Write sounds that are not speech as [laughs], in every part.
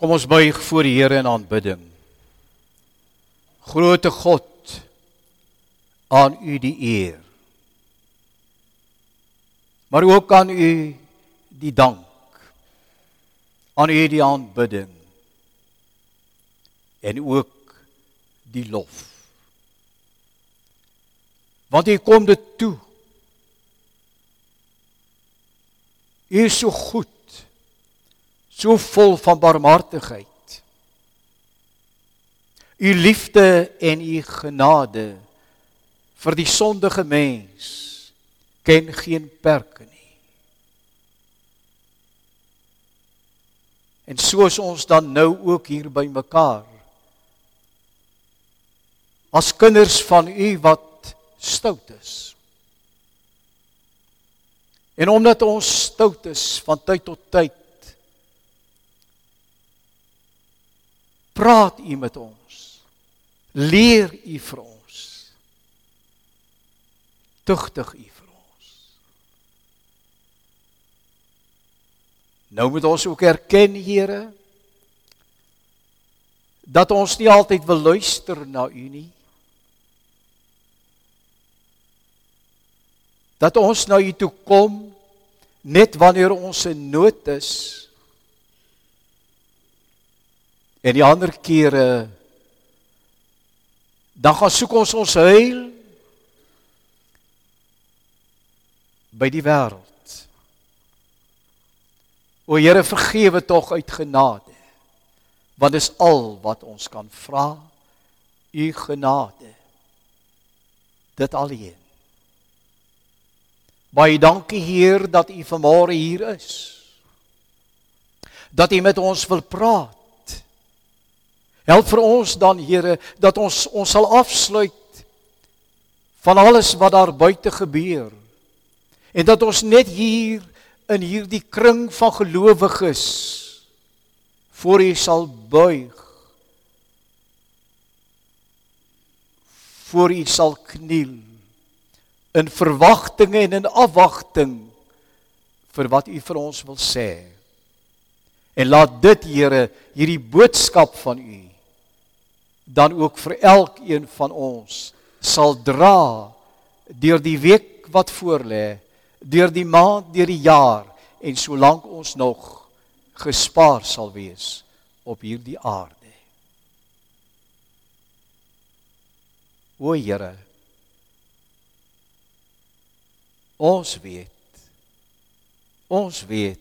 Kom ons buig voor die Here in aanbidding. Grote God, aan U die eer. Maar ook aan U die dank. Aan U die aanbidding. En ook die lof. Want U kom dit toe. U is so goed so vol van barmhartigheid. U liefde en u genade vir die sondige mens ken geen perke nie. En soos ons dan nou ook hier by mekaar as kinders van u wat stout is. En omdat ons stout is van tyd tot tyd praat u met ons. Leer u vir ons. Tugtig u vir ons. Nou moet ons ook erken, Here, dat ons nie altyd wil luister na u nie. Dat ons na u toe kom net wanneer ons in nood is En die ander kere dan gaan soek ons ons heil by die wêreld. O Here vergewe tog uit genade. Want dis al wat ons kan vra. U genade. Dit alleen. Baie dankie Heer dat U vanmôre hier is. Dat U met ons wil praat Help vir ons dan Here dat ons ons sal afsluit van alles wat daar buite gebeur. En dat ons net hier in hierdie kring van gelowiges voor U sal buig. Voor U sal kniel in verwagting en in afwagting vir wat U vir ons wil sê. En laat dit Here hierdie boodskap van U dan ook vir elkeen van ons sal dra deur die week wat voorlê, deur die maand, deur die jaar en solank ons nog gespaar sal wees op hierdie aarde. O Here, ons weet ons weet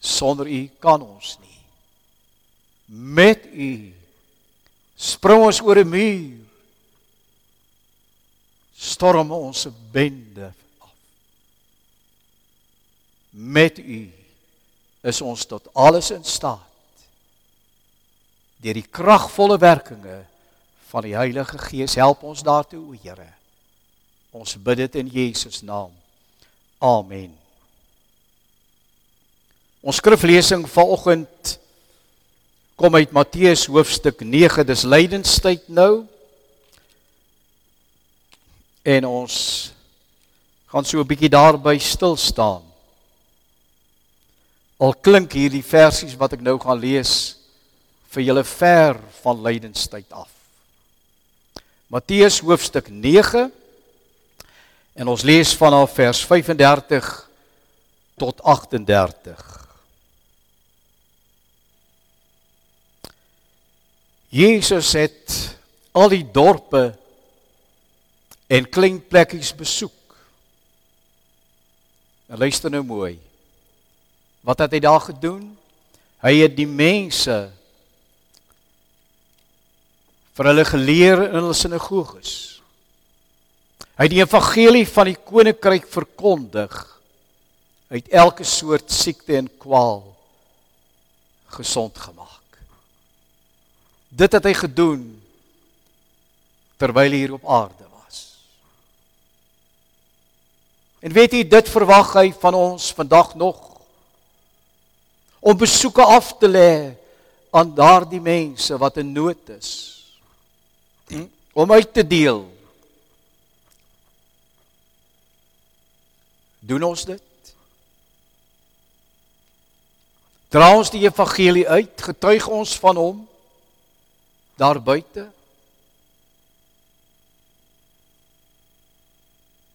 sonder U kan ons nie. Met U spring ons oor 'n muur. Storm ons 'n bende af. Met u is ons tot alles in staat deur die kragvolle werkinge van die Heilige Gees. Help ons daartoe o Here. Ons bid dit in Jesus naam. Amen. Ons skriflesing vanoggend kom uit Matteus hoofstuk 9, dis lydenstyd nou. En ons gaan so 'n bietjie daarby stil staan. Al klink hierdie versies wat ek nou gaan lees vir julle ver van lydenstyd af. Matteus hoofstuk 9 en ons lees vanaf vers 35 tot 38. Jesus het al die dorpe en klein plekkies besoek. En luister nou mooi. Wat het hy daar gedoen? Hy het die mense vir hulle geleer in hulle sinagoges. Hy het die evangelie van die koninkryk verkondig uit elke soort siekte en kwaal gesond gemaak. Dit het hy gedoen terwyl hy hier op aarde was. En weet jy, dit verwag hy van ons vandag nog om besoeke af te lê aan daardie mense wat in nood is. Om uit te deel. Doen ons dit? Dra ons die evangelie uit, getuig ons van hom daar buite.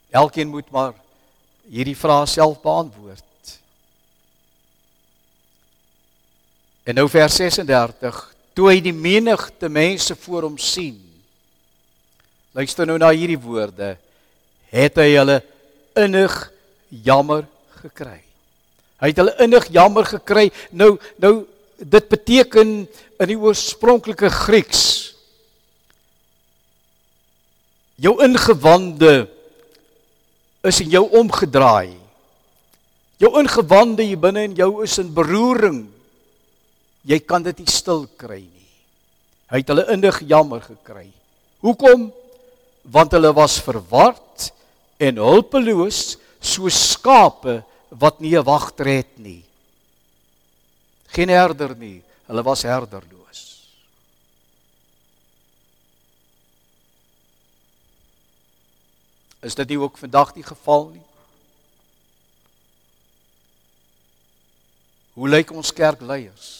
Elkeen moet maar hierdie vrae self beantwoord. En nou vers 36, toe hy die menigte mense voor hom sien. Luister nou na hierdie woorde. Het hy hulle innig jammer gekry. Hy het hulle innig jammer gekry. Nou nou dit beteken in die oorspronklike Grieks jou ingewande is in jou omgedraai. Jou ingewande hier binne in jou is in beroering. Jy kan dit nie stil kry nie. Hy het hulle innig jammer gekry. Hoekom? Want hulle was verward en hulpeloos so skape wat nie 'n wagter het nie. Geen herder nie. Hulle was herderloos. Is dit nie ook vandag die geval nie? Hoe lyk ons kerkleiers?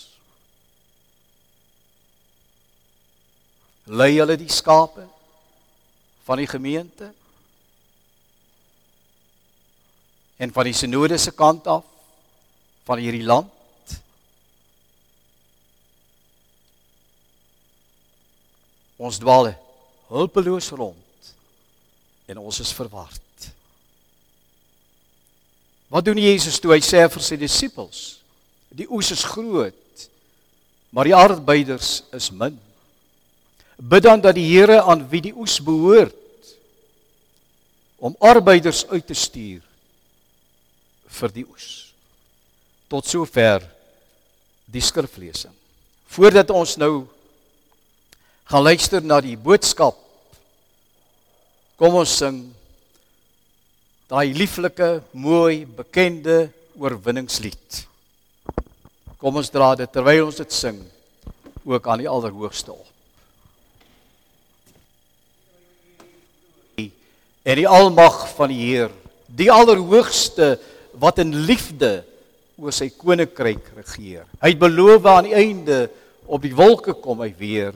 Lei hulle die skape van die gemeente? En van die sinode se kant af van hierdie land? Ons dwaal hulpeloos rond en ons is verward. Wat doen Jesus toe hy sê vir sy disippels? Die oes is groot, maar die arbeiders is min. Bid dan dat die Here aan wie die oes behoort om arbeiders uit te stuur vir die oes. Tot sover die skriflesing. Voordat ons nou gaan luister na die boodskap. Kom ons sing daai lieflike, mooi, bekende oorwinningslied. Kom ons dra dit terwyl ons dit sing ook aan die Allerhoogste op. En die almag van die Heer, die Allerhoogste wat in liefde oor sy koninkryk regeer. Hy het beloof aan die einde op die wolke kom hy weer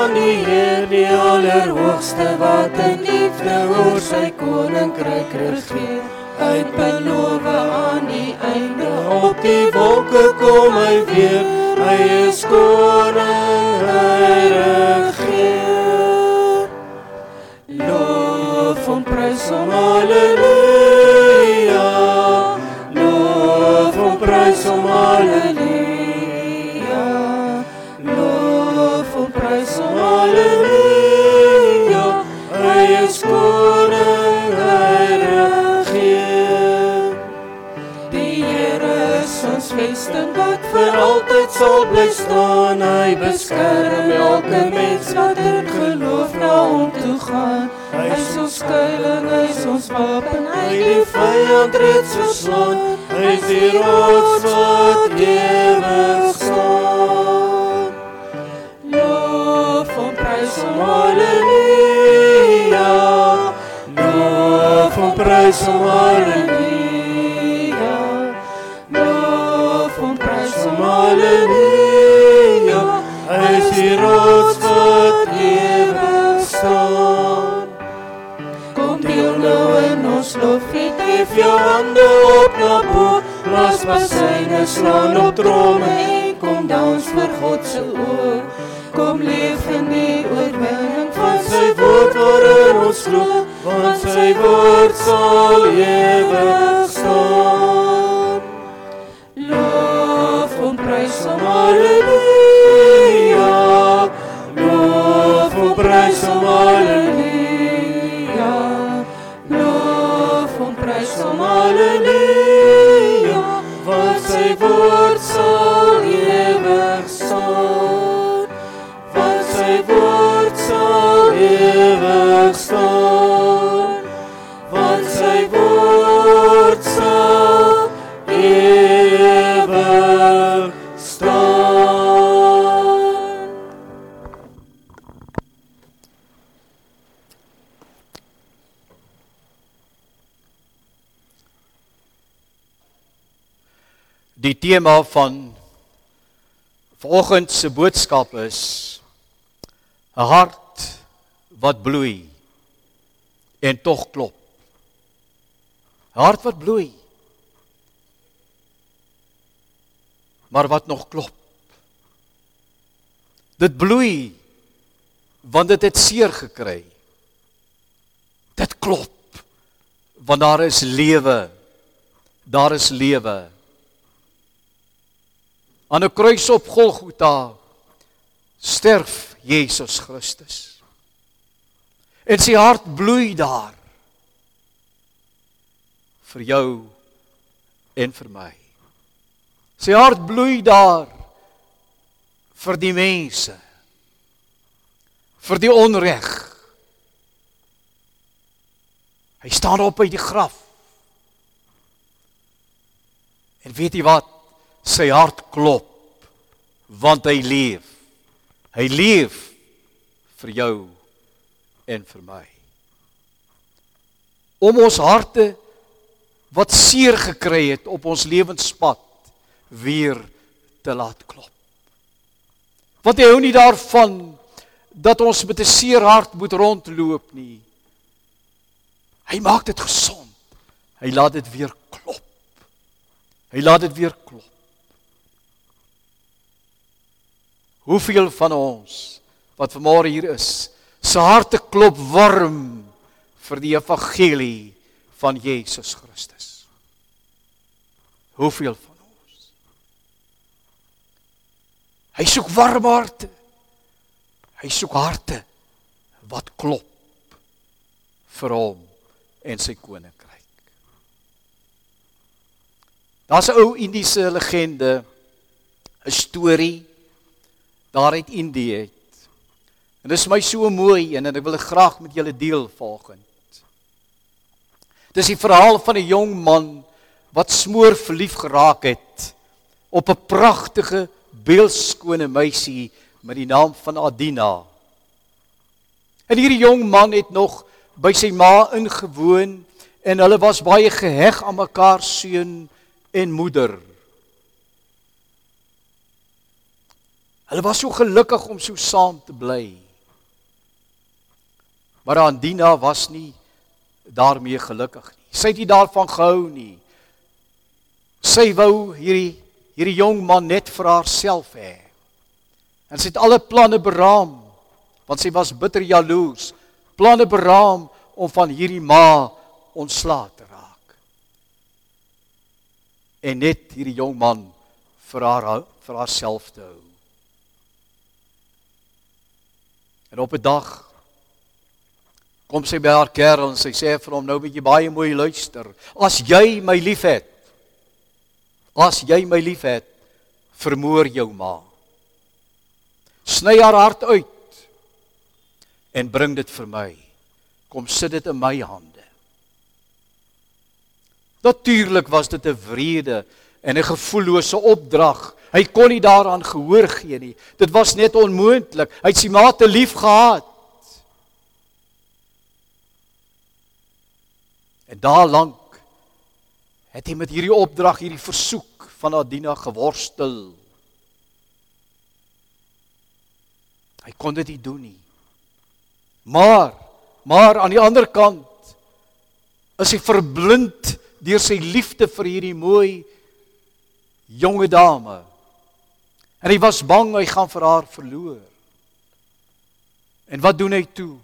van die Heer, die allerhoogste wat in liefde oor sy koninkryk regeer. Hy beloof aan die einde op die wolke kom hy weer. Hy is koning, hy regeer. Loof en prys hom, halleluja. Vir altyd sal bly staan. Hy beskerm elke mens wat in geloof na hom toe gaan. Hy is ons skuilings, hy is ons wapen, hy die vyand reeds verslaan. Hy is die rots wat ewig staan. Loof en prys hom, halleluja. Loof en prys hom, halleluja. Halleluja, hy is die rots wat ewig staan. Kom deel nou in ons loflied, hef jou hande op na bo, las basyne slaan op tromme en kom dans vir God se oor. Kom leef in die oorwinning van sy woord waarin ons glo, want sy woord sal ewig staan. Prys hom, halleluja. Loof en prys hom, halleluja. Loof en prys hom, halleluja. Want sy woord tema van vanoggend se boodskap is 'n hart wat bloei en tog klop. 'n Hart wat bloei. Maar wat nog klop. Dit bloei want dit het seer gekry. Dit klop want daar is lewe. Daar is lewe. Aan 'n kruis op Golgotha sterf Jesus Christus. En sy hart bloei daar vir jou en vir my. Sy hart bloei daar vir die mense. vir die onreg. Hy staan op uit die graf. En weet jy wat? Sy hart klop want hy leef. Hy leef vir jou en vir my. Om ons harte wat seer gekry het op ons lewenspad weer te laat klop. Want hy hou nie daarvan dat ons met 'n seer hart moet rondloop nie. Hy maak dit gesond. Hy laat dit weer klop. Hy laat dit weer klop. Hoeveel van ons wat vanmôre hier is, se harte klop warm vir die evangelie van Jesus Christus. Hoeveel van ons? Hy soek warm harte. Hy soek harte wat klop vir hom en sy koninkryk. Daar's 'n ou Indiese legende, 'n storie daar uit Indië uit. En dit is my so mooi en ek wil dit graag met julle deel volgens. Dis die verhaal van 'n jong man wat smoor verlief geraak het op 'n pragtige beeldskone meisie met die naam van Adina. En hierdie jong man het nog by sy ma ingewoon en hulle was baie geheg aan mekaar seun en moeder. Hulle was so gelukkig om so saam te bly. Maar Andina was nie daarmee gelukkig nie. Sy het nie daarvan gehou nie. Sy wou hierdie hierdie jong man net vir haarself hê. En sy het alle planne beraam want sy was bitter jaloers. Planne beraam om van hierdie ma ontslae te raak. En net hierdie jong man vir haar vir haarself te hou. En op 'n dag kom sy by haar kerel en sy sê vir hom nou moet jy baie mooi luister. As jy my liefhet, as jy my liefhet, vermoor jou ma. Sny haar hart uit en bring dit vir my. Kom sit dit in my hande. Natuurlik was dit 'n wrede en 'n gevoellose opdrag Hy kon nie daaraan gehoor gee nie. Dit was net onmoontlik. Hy het sy ma te lief gehad. En daar lank het hy met hierdie opdrag, hierdie versoek van Adina geworstel. Hy kon dit nie doen nie. Maar maar aan die ander kant is hy verblind deur sy liefde vir hierdie mooi jonge dame. En hy was bang hy gaan vir haar verloor. En wat doen hy toe?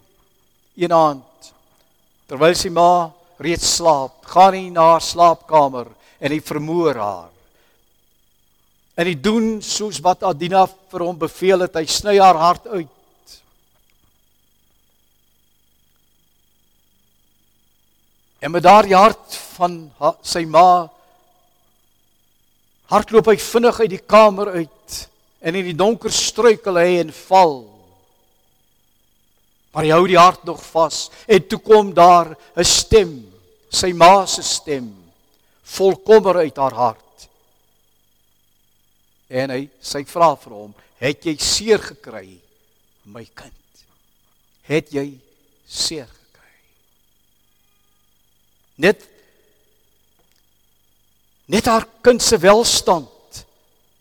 Een aand terwyl sy ma reeds slaap, gaan hy na haar slaapkamer en hy vermoor haar. En hy doen soos wat Adina vir hom beveel het, hy sny haar hart uit. En met daardie hart van sy ma hardloop hy vinnig uit die kamer uit en in die donker struikel hy en val Maar hy hou die hart nog vas en toe kom daar 'n stem, sy ma se stem, vol kommer uit haar hart. En hy sy vra vir hom, "Het jy seer gekry, my kind? Het jy seer gekry?" Net net haar kind se welstand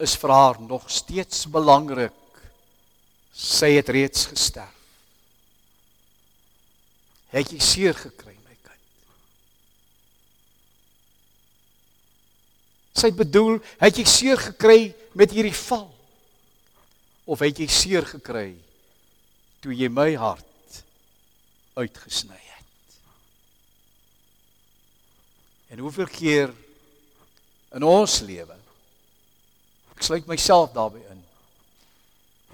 is vir haar nog steeds belangrik. Sy het reeds gesterf. Het jy seer gekry, my kind? Sy bedoel, het jy seer gekry met hierdie val? Of het jy seer gekry toe jy my hart uitgesny het? En hoeveel keer in ons lewe ek sluit myself daarbey in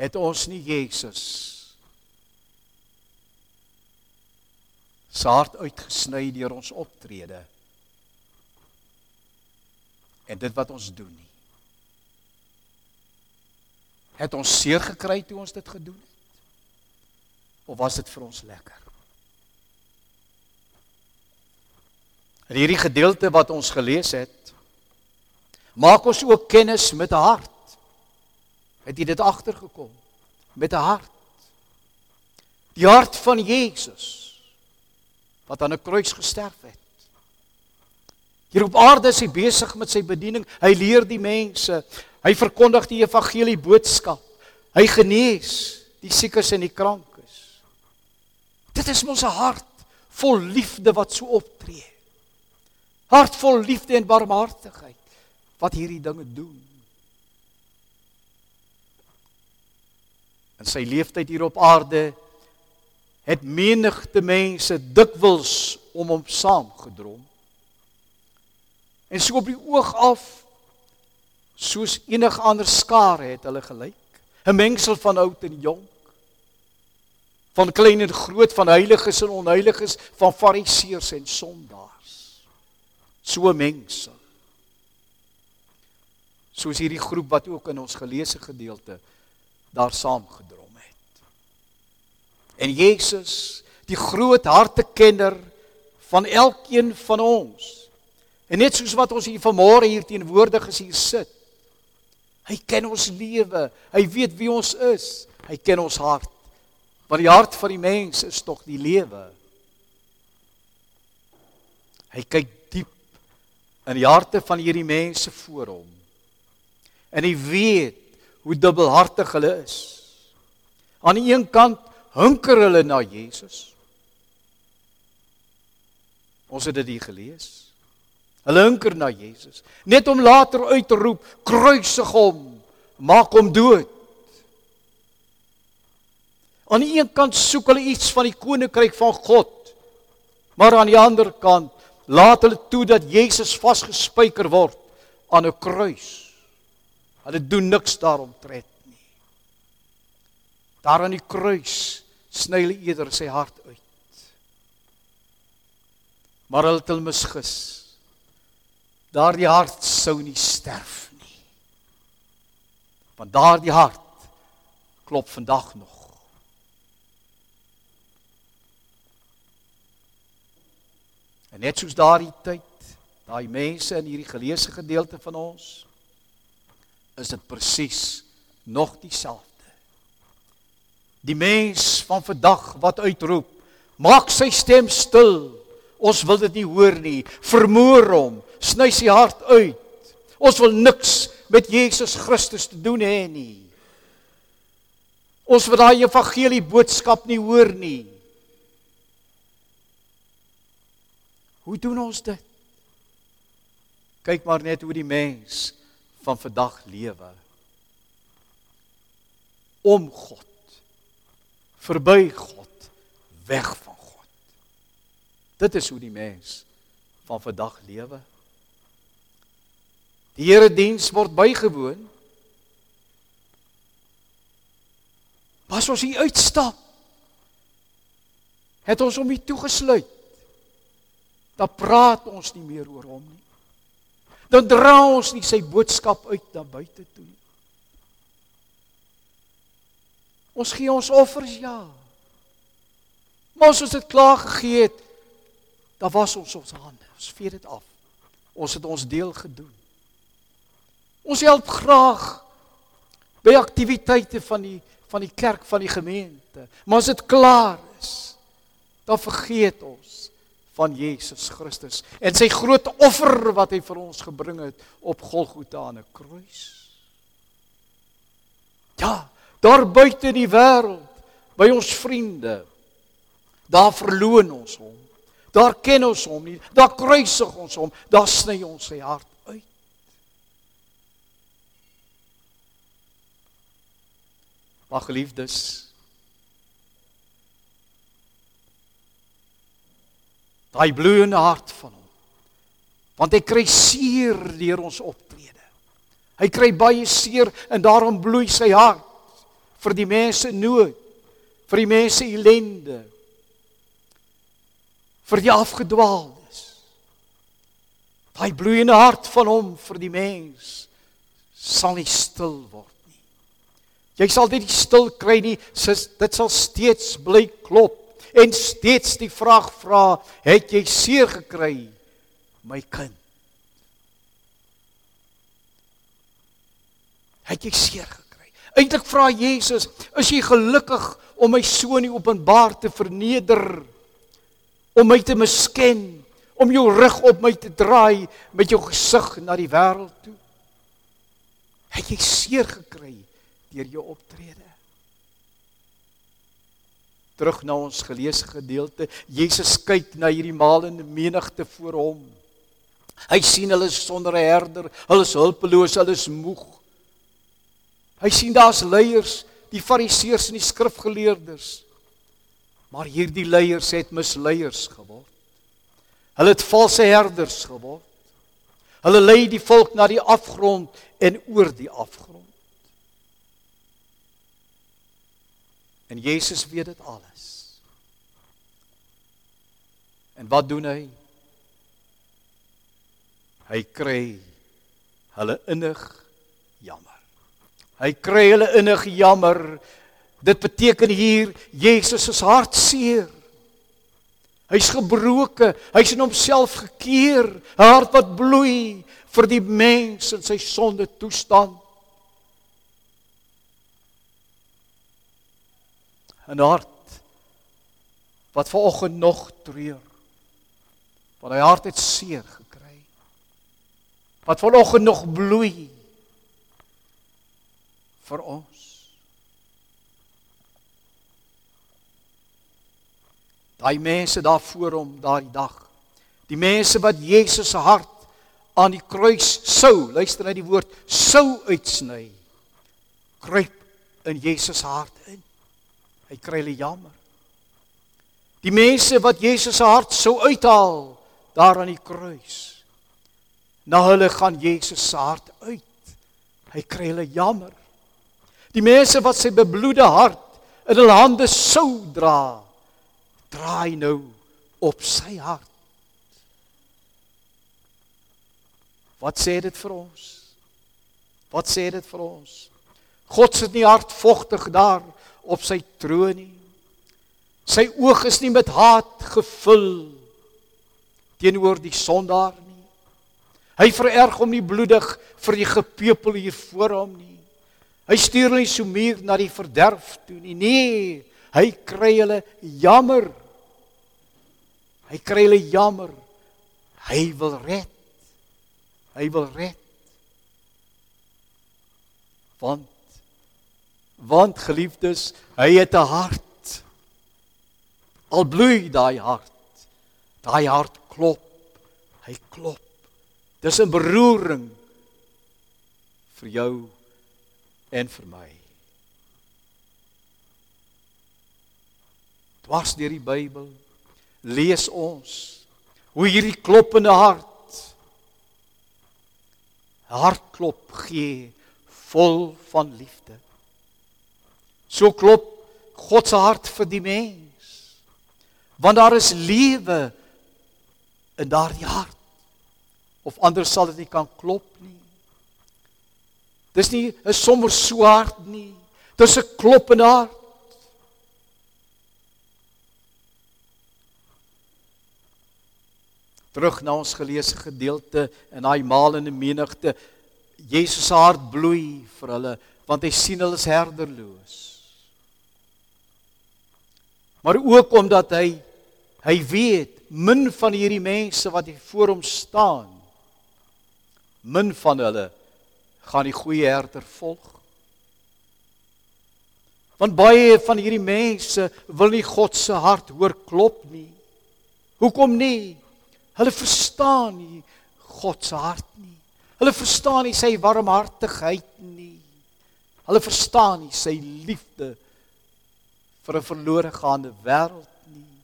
het ons nie Jesus se hart uitgesny deur ons optrede en dit wat ons doen nie. Het ons seer gekry toe ons dit gedoen het? Of was dit vir ons lekker? In hierdie gedeelte wat ons gelees het, maak ons ook kennis met 'n hart. Het jy dit agtergekom? Met 'n hart. Die hart van Jesus wat aan 'n kruis gesterf het. Hier op aarde is hy besig met sy bediening. Hy leer die mense. Hy verkondig die evangelie boodskap. Hy genees die siekes en die krankes. Dit is mos 'n hart vol liefde wat so optree. Hart vol liefde en barmhartigheid wat hierdie dinge doen. In sy leeftyd hier op aarde het menigte mense dikwels om hom saamgedrom. En so op die oog af soos enige ander skare het hulle gelyk. 'n Mengsel van oud en jonk. Van klein en groot, van heiliges en onheiliges, van fariseërs en sondaars. So mengsel. Soos hierdie groep wat ook in ons geleesde gedeelte daar saamgedrom En Jesus, die groot hartekenner van elkeen van ons. En net soos wat ons hier vanmôre hier teenwoordig is hier sit. Hy ken ons lewe. Hy weet wie ons is. Hy ken ons hart. Want die hart van die mens is tog die lewe. Hy kyk diep in die harte van hierdie mense voor hom. En hy weet hoe dubbelhartig hulle is. Aan die een kant hunker hulle na Jesus. Ons het dit hier gelees. Hulle hunker na Jesus, net om later uit te roep: "Kruisig hom, maak hom dood." Aan die een kant soek hulle iets van die koninkryk van God, maar aan die ander kant laat hulle toe dat Jesus vasgespijker word aan 'n kruis. Hulle doen niks daaromtrent nie. Daar aan die kruis sny hulle eerder sy hart uit. Maar hulle het hom misgis. Daardie hart sou nie sterf nie. Want daardie hart klop vandag nog. En net soos daardie tyd, daai mense in hierdie geleesde gedeelte van ons, is dit presies nog dieselfde. Die mens van vandag wat uitroep, maak sy stem stil. Ons wil dit nie hoor nie. Vermoor hom, sny sy hart uit. Ons wil niks met Jesus Christus te doen hê nie. Ons wil daai evangelie boodskap nie hoor nie. Hoe doen ons dit? Kyk maar net hoe die mens van vandag lewe. Om God verby God, weg van God. Dit is hoe die mens van vandag lewe. Die Here diens word bygewoon. Pas ons hier uitstap. Het ons hom hier toegesluit. Dan praat ons nie meer oor hom nie. Dan dra ons nie sy boodskap uit na buite toe nie. Ons gee ons offers ja. Maar as ons dit klaar gegee het, dan was ons ons hande. Ons vee dit af. Ons het ons deel gedoen. Ons help graag by aktiwiteite van die van die kerk van die gemeente. Maar as dit klaar is, dan vergeet ons van Jesus Christus en sy groot offer wat hy vir ons gebring het op Golgotha aan 'n kruis. Ja, daar buite in die wêreld, by ons vriende, daar verloon ons hom. Daar ken ons hom nie. Daar kruisig ons hom. Daar sny ons sy hart uit. Maar geliefdes, daai bloeiende hart van hom. Want hy kry seer deur ons optrede. Hy kry baie seer en daarom bloei sy hart vir die mense nood, vir die mense ellende, vir die afgedwaaldes. Daai bloeiende hart van hom vir die mens sal nie stil word nie. Jy sal dit nie stil kry nie, sis, dit sal steeds bly klop en steeds die vraag vra, het jy seer gekry, my kind? Het jy seer gekry? Eintlik vra Jesus, is jy gelukkig om my so in die openbaar te verneder? om my te misken, om jou rug op my te draai met jou gesig na die wêreld toe. Het jy seer gekry deur jou optrede? Terug na ons geleesde gedeelte, Jesus kyk na hierdie malende menigte voor hom. Hy sien hulle sonder 'n herder, hulle is hulpeloos, hulle is moeg. Hy sien daar's leiers, die fariseërs en die skrifgeleerdes Maar hierdie leiers het misleiers geword. Hulle het valse herders geword. Hulle lei die volk na die afgrond en oor die afgrond. En Jesus weet dit alles. En wat doen hy? Hy kry hulle innig jammer. Hy kry hulle innig jammer Dit beteken hier Jesus is hartseer. Hy's gebroke, hy's in homself gekeer, 'n hart wat bloei vir die mens in sy sonde toestand. 'n Hart wat vanoggend nog treur. Want hy hart het seer gekry. Wat vanoggend nog bloei vir ons. Daai mense daar voor hom daardie dag. Die mense wat Jesus se hart aan die kruis sou, luister na die woord, sou uitsny. Kruip in Jesus hart in. Hy kry hulle jammer. Die mense wat Jesus se hart sou uithaal daar aan die kruis. Na hulle gaan Jesus se hart uit. Hy kry hulle jammer. Die mense wat sy bebloede hart in hulle hande sou dra draai nou op sy hart. Wat sê dit vir ons? Wat sê dit vir ons? God sit nie hartvogtig daar op sy troon nie. Sy oog is nie met haat gevul teenoor die sondaar nie. Hy vererg hom nie bloedig vir die gepeupel hier voor hom nie. Hy stuur hulle so meer na die verderf toe nie. Nee, hy kry hulle jammer Hy kry hulle jammer. Hy wil red. Hy wil red. Want want geliefdes, hy het 'n hart. Al bloei daai hart. Daai hart klop. Hy klop. Dis 'n beroering vir jou en vir my. Dwars deur die Bybel lees ons hoe hierdie kloppende hart hartklop gee vol van liefde. So klop God se hart vir die mens. Want daar is lewe in daardie hart. Of anders sal dit nie kan klop nie. Dis nie 'n sommer swart nie. Dis 'n kloppende hart. Terug na ons geleesde gedeelte in daai malende menigte. Jesus se hart bloei vir hulle want hy sien hulle is herderloos. Maar ook omdat hy hy weet min van hierdie mense wat hier voor hom staan min van hulle gaan die goeie herder volg. Want baie van hierdie mense wil nie God se hart hoor klop nie. Hoekom nie? Hulle verstaan nie God se hart nie. Hulle verstaan nie sy warmhartigheid nie. Hulle verstaan nie sy liefde vir 'n verlore gaande wêreld nie.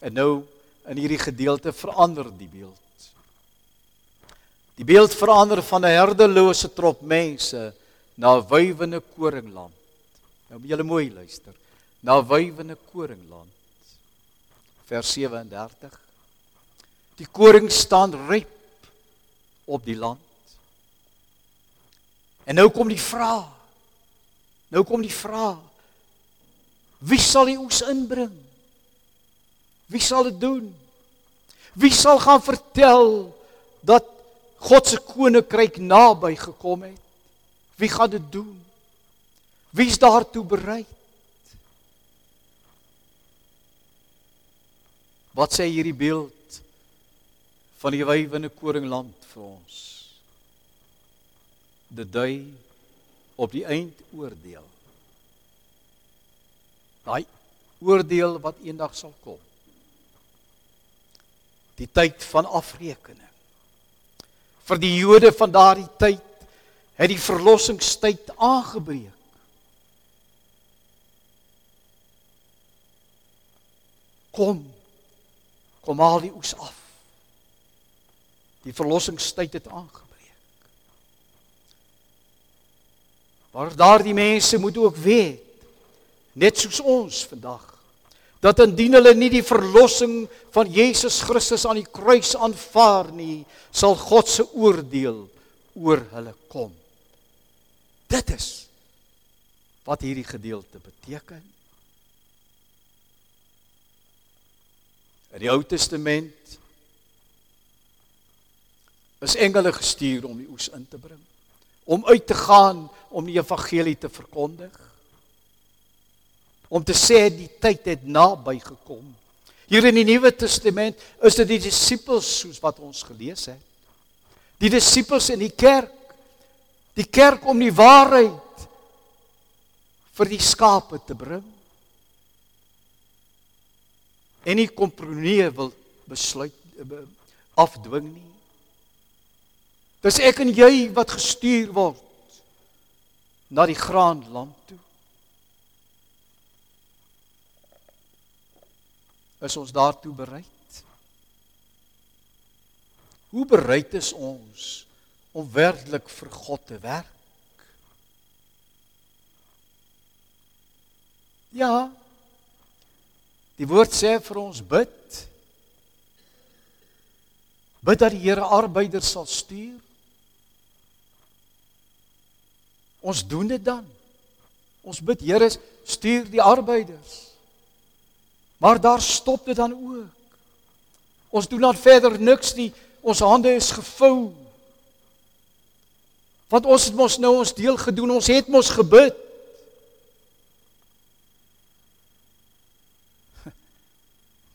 En nou in hierdie gedeelte verander die beeld. Die beeld verander van 'n herdelose trop mense na 'n wywende koringland. Nou moet julle mooi luister. Na wywende koringland. Vers 37. Die koring staan ryp op die land. En nou kom die vraag. Nou kom die vraag. Wie sal die oes inbring? Wie sal dit doen? Wie sal gaan vertel dat God se koninkryk naby gekom het? Wie gaan dit doen? Wie is daartoe bereid? Wat sê hierdie beeld van die wywende koringland vir ons? Dit dui op die eindoordeel. Daai oordeel wat eendag sal kom. Die tyd van afrekening. Vir die Jode van daardie tyd het die verlossingstyd aangebreek. Kom. Kom haal die oes af. Die verlossingstyd het aangebreek. Maar daardie mense moet ook weet net soos ons vandag dat indien hulle nie die verlossing van Jesus Christus aan die kruis aanvaar nie, sal God se oordeel oor hulle kom. Dit is wat hierdie gedeelte beteken. In die Ou Testament is engele gestuur om die oes in te bring, om uit te gaan om die evangelie te verkondig om te sê die tyd het naby gekom. Hier in die Nuwe Testament is dit die disippels soos wat ons gelees het. Die disippels in die kerk. Die kerk om die waarheid vir die skape te bring. En nie kompromie wil besluit eh, afdwing nie. Dis ek en jy wat gestuur word na die graanland toe. Is ons daartoe bereid? Hoe bereid is ons om werklik vir God te werk? Ja. Die woord sê vir ons bid. Bid dat die Here arbeiders sal stuur. Ons doen dit dan. Ons bid Here stuur die arbeiders. Maar daar stop dit dan ook. Ons doen dan verder niks nie. Ons hande is gevou. Want ons het mos nou ons deel gedoen. Ons het mos gebid. [laughs]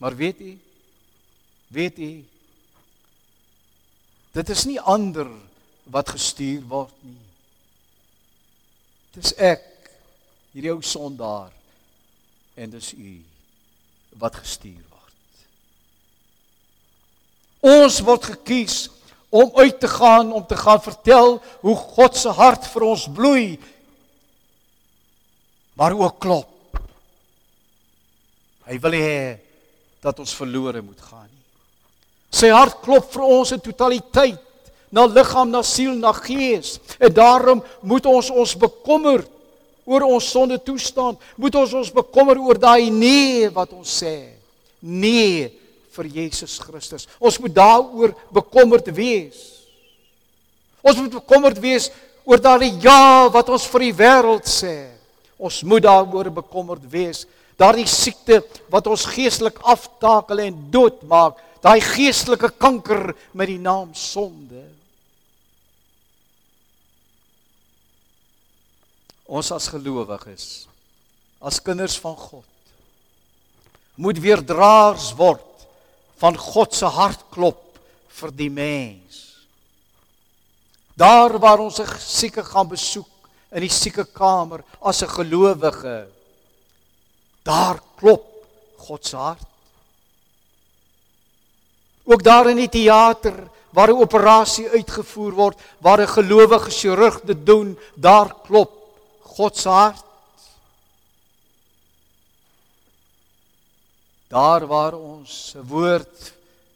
Maar weet u? Weet u? Dit is nie ander wat gestuur word nie. Dis ek, hierdie ou sondaar en dis u wat gestuur word. Ons word gekies om uit te gaan om te gaan vertel hoe God se hart vir ons bloei maar ook klop. Hy wil hê dat ons verlore moet gaan nie. Sy hart klop vir ons in totaliteit, na liggaam, na siel, na gees. En daarom moet ons ons bekommer oor ons sonde toestand, moet ons ons bekommer oor daai nee wat ons sê. Nee vir Jesus Christus. Ons moet daaroor bekommerd wees. Ons moet bekommerd wees oor daai ja wat ons vir die wêreld sê. Ons moet daaroor bekommerd wees Daardie siekte wat ons geestelik aftakel en doodmaak, daai geestelike kanker met die naam sonde. Ons as gelowiges, as kinders van God, moet weer draers word van God se hartklop vir die mens. Daar waar ons 'n sieke gaan besoek in die siekekamer as 'n gelowige, daar klop God se hart. Ook daar in die teater waar 'n operasie uitgevoer word, waar 'n gelowige chirurg dit doen, daar klop God se hart. Daar waar ons 'n woord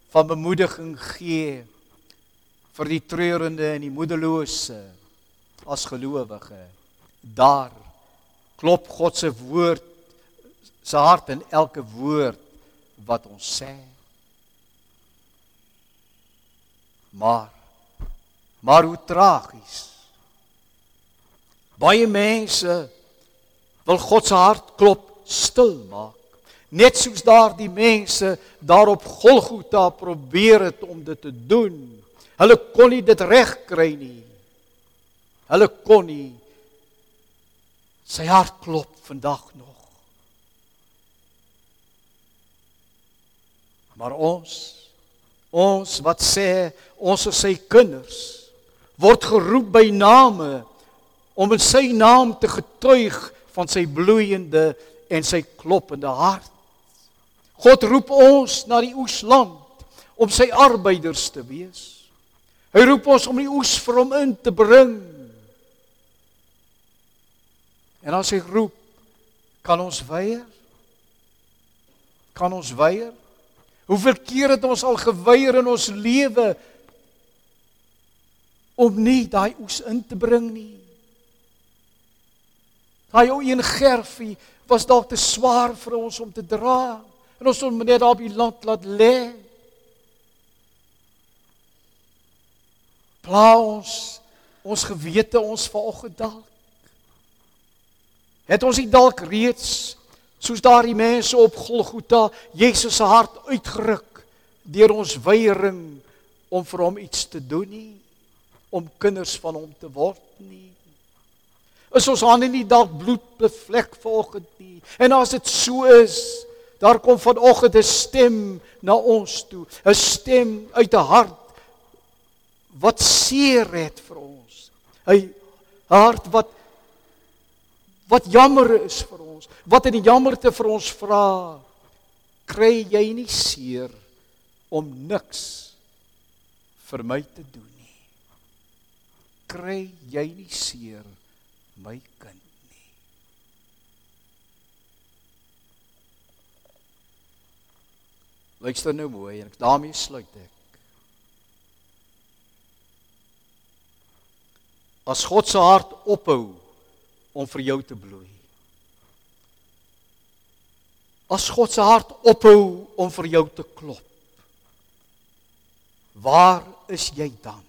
van bemoediging gee vir die treurende en die moederlose as gelowige. Daar klop God se woord se hart in elke woord wat ons sê. Maar maar hoe tragies. Baie mense wil God se hart klop stil maak. Net soos daardie mense daar op Golgotha probeer het om dit te doen. Hulle kon nie dit regkry nie. Hulle kon nie. Sy hart klop vandag nog. Maar ons ons wat sê ons is sy kinders word geroep by name om in sy naam te getuig van sy bloeiende en sy kloppende hart. God roep ons na die oesland om sy arbeiders te wees. Hy roep ons om die oes vir hom in te bring. En as hy roep, kan ons weier? Kan ons weier? Hoeveel keer het ons al geweier in ons lewe om nie daai oes in te bring nie? Daai ou een gerfie was dalk te swaar vir ons om te dra. En ons moet net daar op die land laat lê. Pla ons ons gewete ons vanoggend dalk. Het ons nie dalk reeds soos daardie mense op Golgotha Jesus se hart uitgeruk deur ons weiering om vir hom iets te doen nie, om kinders van hom te word nie. Is ons hande nie dalk bloedbevlek vanoggend nie? En as dit so is, daar kom vanoggend 'n stem na ons toe, 'n stem uit 'n hart wat seer het vir ons. 'n Hart wat wat jammer is vir ons, wat in die jammerte vir ons vra, kry jy nie seer om niks vir my te doen nie. Kry jy nie seer my kind nie. Luister nou mooi en daarmee sluit ek. As God se hart ophou om vir jou te bloei. As God se hart ophou om vir jou te klop. Waar is jy dan?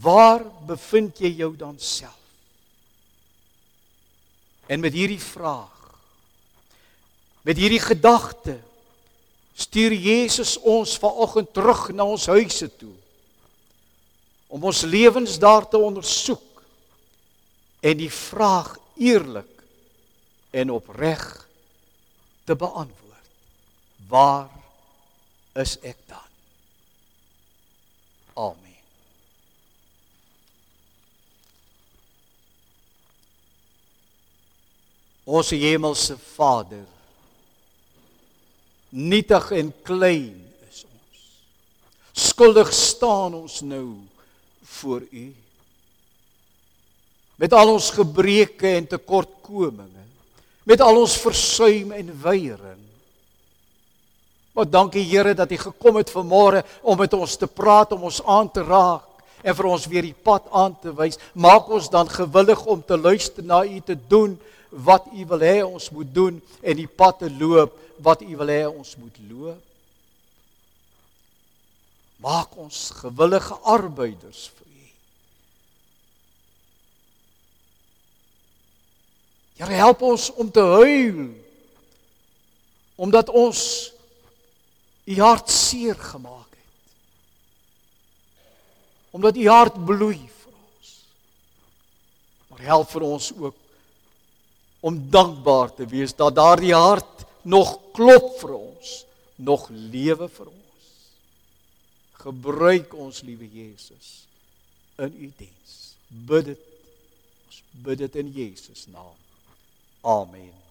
Waar bevind jy jou dan self? En met hierdie vraag met hierdie gedagte stuur Jesus ons vanoggend terug na ons huise toe om ons lewens daar te ondersoek en die vraag eerlik en opreg te beantwoord. Waar is ek dan? Amen. Ons hemelse Vader, nietig en klein is ons. Skuldig staan ons nou voor U. Met al ons gebreke en tekortkominge, met al ons versuim en weiering. Maar dankie Here dat U gekom het vanmôre om met ons te praat, om ons aan te raak en vir ons weer die pad aan te wys. Maak ons dan gewillig om te luister na U te doen wat U wil hê ons moet doen en die pad te loop wat U wil hê ons moet loop. Maak ons gewillige arbeiders vir U. Here help ons om te huil omdat ons u hart seer gemaak het. Omdat u hart bloei vir ons. Maar help vir ons ook om dankbaar te wees dat daardie hart nog klop vir ons, nog lewe vir ons. Gebruik ons liewe Jesus in u diens. Bid dit. Ons bid dit in Jesus naam. Amen.